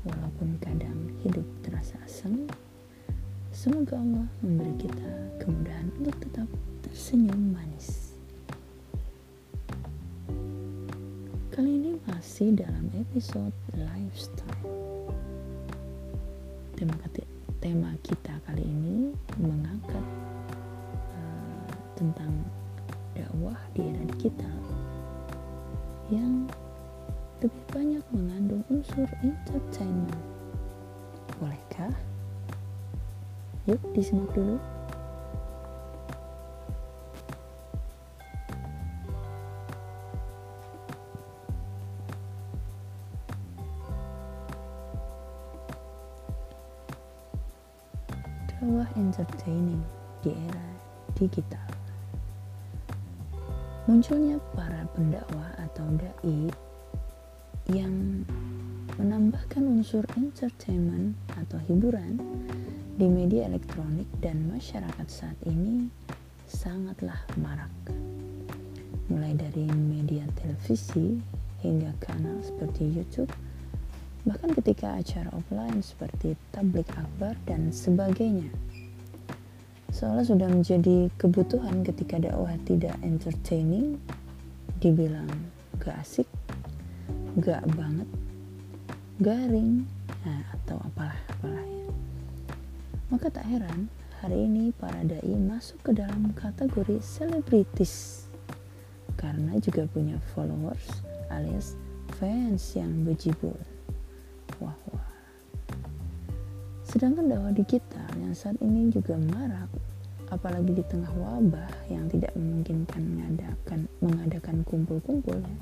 Walaupun kadang hidup terasa asam, semoga Allah memberi kita kemudahan untuk tetap tersenyum manis. Kali ini masih dalam episode lifestyle. Tema, tema kita kali ini mengangkat uh, tentang dakwah di era digital yang lebih banyak mengandung unsur entertainment. Bolehkah? Yuk disimak dulu. Dakwah entertaining di era digital. Munculnya para pendakwah atau dai yang menambahkan unsur entertainment atau hiburan di media elektronik dan masyarakat saat ini sangatlah marak. Mulai dari media televisi hingga kanal seperti YouTube, bahkan ketika acara offline seperti tablik akbar dan sebagainya seolah sudah menjadi kebutuhan ketika dakwah tidak entertaining dibilang gak asik gak banget. Garing. Nah, atau apalah apalah ya. Maka tak heran hari ini para dai masuk ke dalam kategori selebritis. Karena juga punya followers alias fans yang bejibul. Wah wah. Sedangkan dakwah digital yang saat ini juga marak apalagi di tengah wabah yang tidak memungkinkan mengadakan mengadakan kumpul-kumpul ya,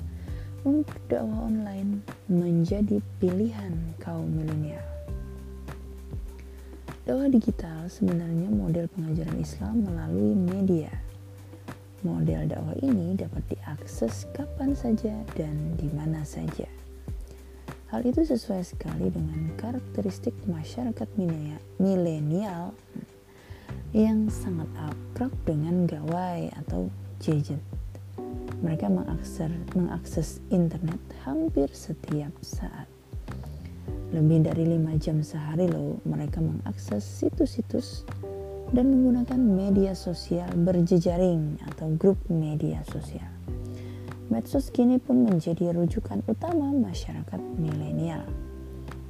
untuk dakwah online menjadi pilihan kaum milenial. Dakwah digital sebenarnya model pengajaran Islam melalui media. Model dakwah ini dapat diakses kapan saja dan di mana saja. Hal itu sesuai sekali dengan karakteristik masyarakat milenial yang sangat akrab dengan gawai atau gadget. Mereka mengakses, mengakses internet hampir setiap saat. Lebih dari lima jam sehari loh mereka mengakses situs-situs dan menggunakan media sosial berjejaring atau grup media sosial. Medsos kini pun menjadi rujukan utama masyarakat milenial.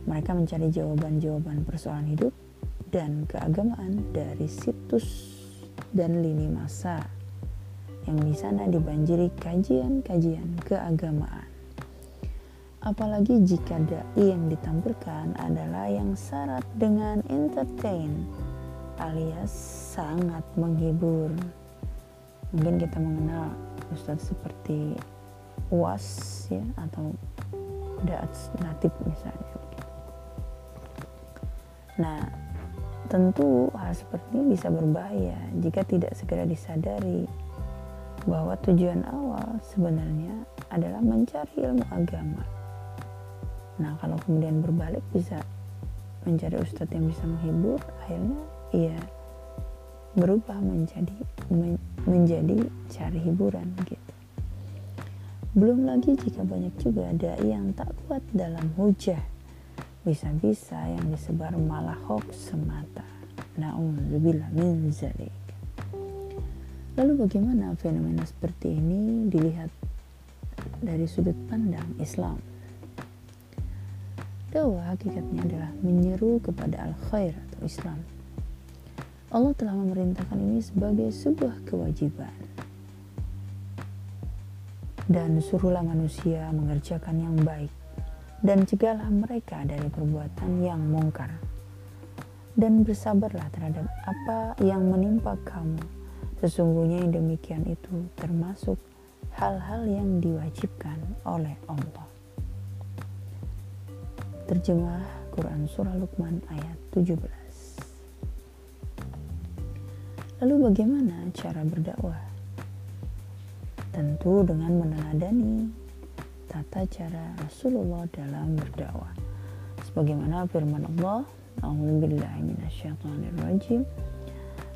Mereka mencari jawaban-jawaban persoalan hidup dan keagamaan dari situs dan lini masa yang di sana dibanjiri kajian-kajian keagamaan. Apalagi jika dai yang ditampilkan adalah yang syarat dengan entertain alias sangat menghibur. Mungkin kita mengenal ustadz seperti Was ya atau Daats Natib misalnya. Nah, Tentu hal seperti ini bisa berbahaya jika tidak segera disadari bahwa tujuan awal sebenarnya adalah mencari ilmu agama. Nah, kalau kemudian berbalik bisa mencari ustadz yang bisa menghibur, akhirnya ia berubah menjadi men, menjadi cari hiburan gitu. Belum lagi jika banyak juga dai yang tak kuat dalam hujah bisa-bisa yang disebar malah hoax semata. Na'udzubillah min zalik. Lalu bagaimana fenomena seperti ini dilihat dari sudut pandang Islam? Dakwah hakikatnya adalah menyeru kepada al-khair atau Islam. Allah telah memerintahkan ini sebagai sebuah kewajiban. Dan suruhlah manusia mengerjakan yang baik dan cegahlah mereka dari perbuatan yang mungkar. Dan bersabarlah terhadap apa yang menimpa kamu. Sesungguhnya yang demikian itu termasuk hal-hal yang diwajibkan oleh Allah. Terjemah Quran Surah Luqman ayat 17 Lalu bagaimana cara berdakwah? Tentu dengan meneladani tata cara Rasulullah dalam berdakwah. Sebagaimana firman Allah, A'udzubillahi minasyaitonirrajim.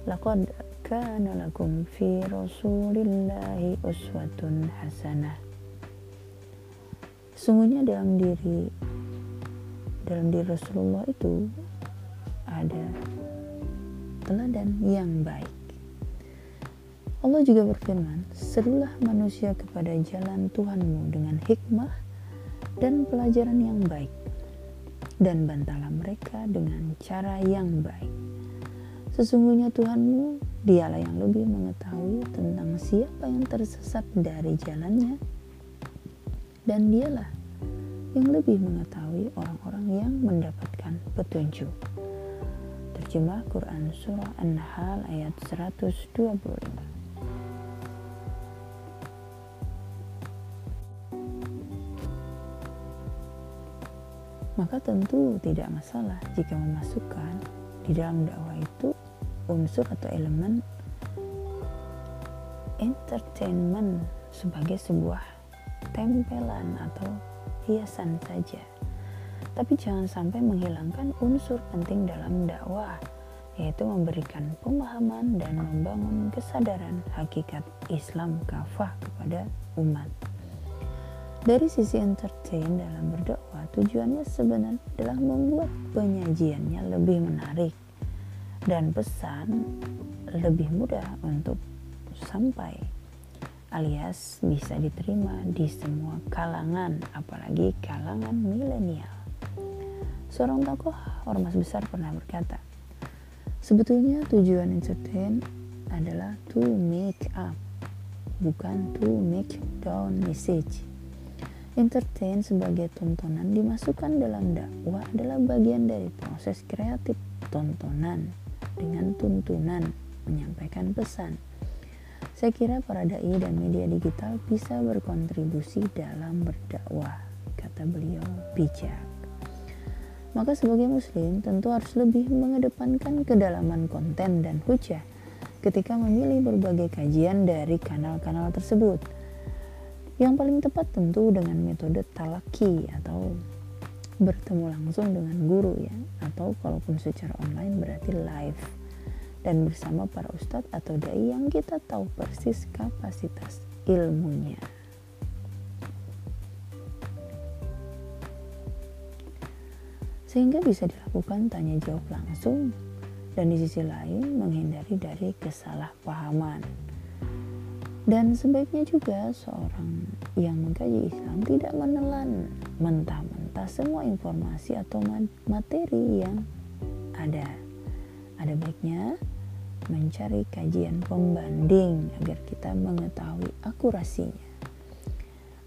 Laqad kana lakum fi Rasulillahi uswatun hasanah. sesungguhnya dalam diri dalam diri Rasulullah itu ada teladan yang baik Allah juga berfirman, serulah manusia kepada jalan Tuhanmu dengan hikmah dan pelajaran yang baik, dan bantalah mereka dengan cara yang baik. Sesungguhnya Tuhanmu, dialah yang lebih mengetahui tentang siapa yang tersesat dari jalannya, dan dialah yang lebih mengetahui orang-orang yang mendapatkan petunjuk. Terjemah Quran Surah An-Nahl ayat 125 maka tentu tidak masalah jika memasukkan di dalam dakwah itu unsur atau elemen entertainment sebagai sebuah tempelan atau hiasan saja. Tapi jangan sampai menghilangkan unsur penting dalam dakwah, yaitu memberikan pemahaman dan membangun kesadaran hakikat Islam kafah kepada umat. Dari sisi entertain dalam berdakwah, tujuannya sebenarnya adalah membuat penyajiannya lebih menarik dan pesan lebih mudah untuk sampai alias bisa diterima di semua kalangan, apalagi kalangan milenial. Seorang tokoh ormas besar pernah berkata, sebetulnya tujuan entertain adalah to make up, bukan to make down message. Entertain sebagai tontonan dimasukkan dalam dakwah adalah bagian dari proses kreatif tontonan dengan tuntunan menyampaikan pesan. Saya kira para dai dan media digital bisa berkontribusi dalam berdakwah, kata beliau bijak. Maka sebagai muslim tentu harus lebih mengedepankan kedalaman konten dan hujah ketika memilih berbagai kajian dari kanal-kanal tersebut yang paling tepat tentu dengan metode talaki atau bertemu langsung dengan guru ya. Atau kalaupun secara online berarti live. Dan bersama para ustadz atau dai yang kita tahu persis kapasitas ilmunya. Sehingga bisa dilakukan tanya jawab langsung. Dan di sisi lain menghindari dari kesalahpahaman. Dan sebaiknya juga seorang yang mengkaji Islam tidak menelan mentah-mentah semua informasi atau materi yang ada. Ada baiknya mencari kajian pembanding agar kita mengetahui akurasinya.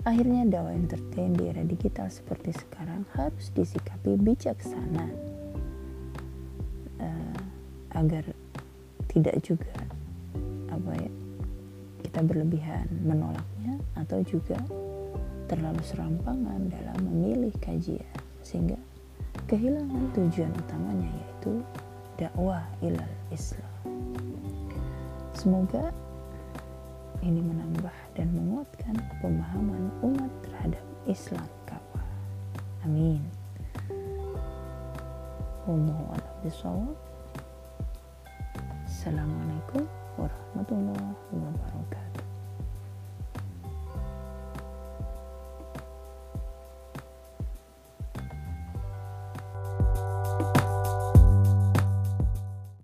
Akhirnya dakwah entertain di era digital seperti sekarang harus disikapi bijaksana uh, agar tidak juga apa ya kita berlebihan menolaknya atau juga terlalu serampangan dalam memilih kajian sehingga kehilangan tujuan utamanya yaitu dakwah ilal Islam. Semoga ini menambah dan menguatkan pemahaman umat terhadap Islam kafah. Amin. Assalamualaikum warahmatullahi wabarakatuh.